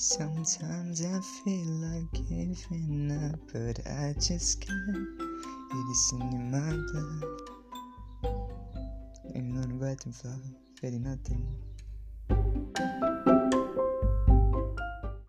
Sometimes I feel like giving up, but I just can't. It is in my blood. I'm not waiting for, feeling nothing.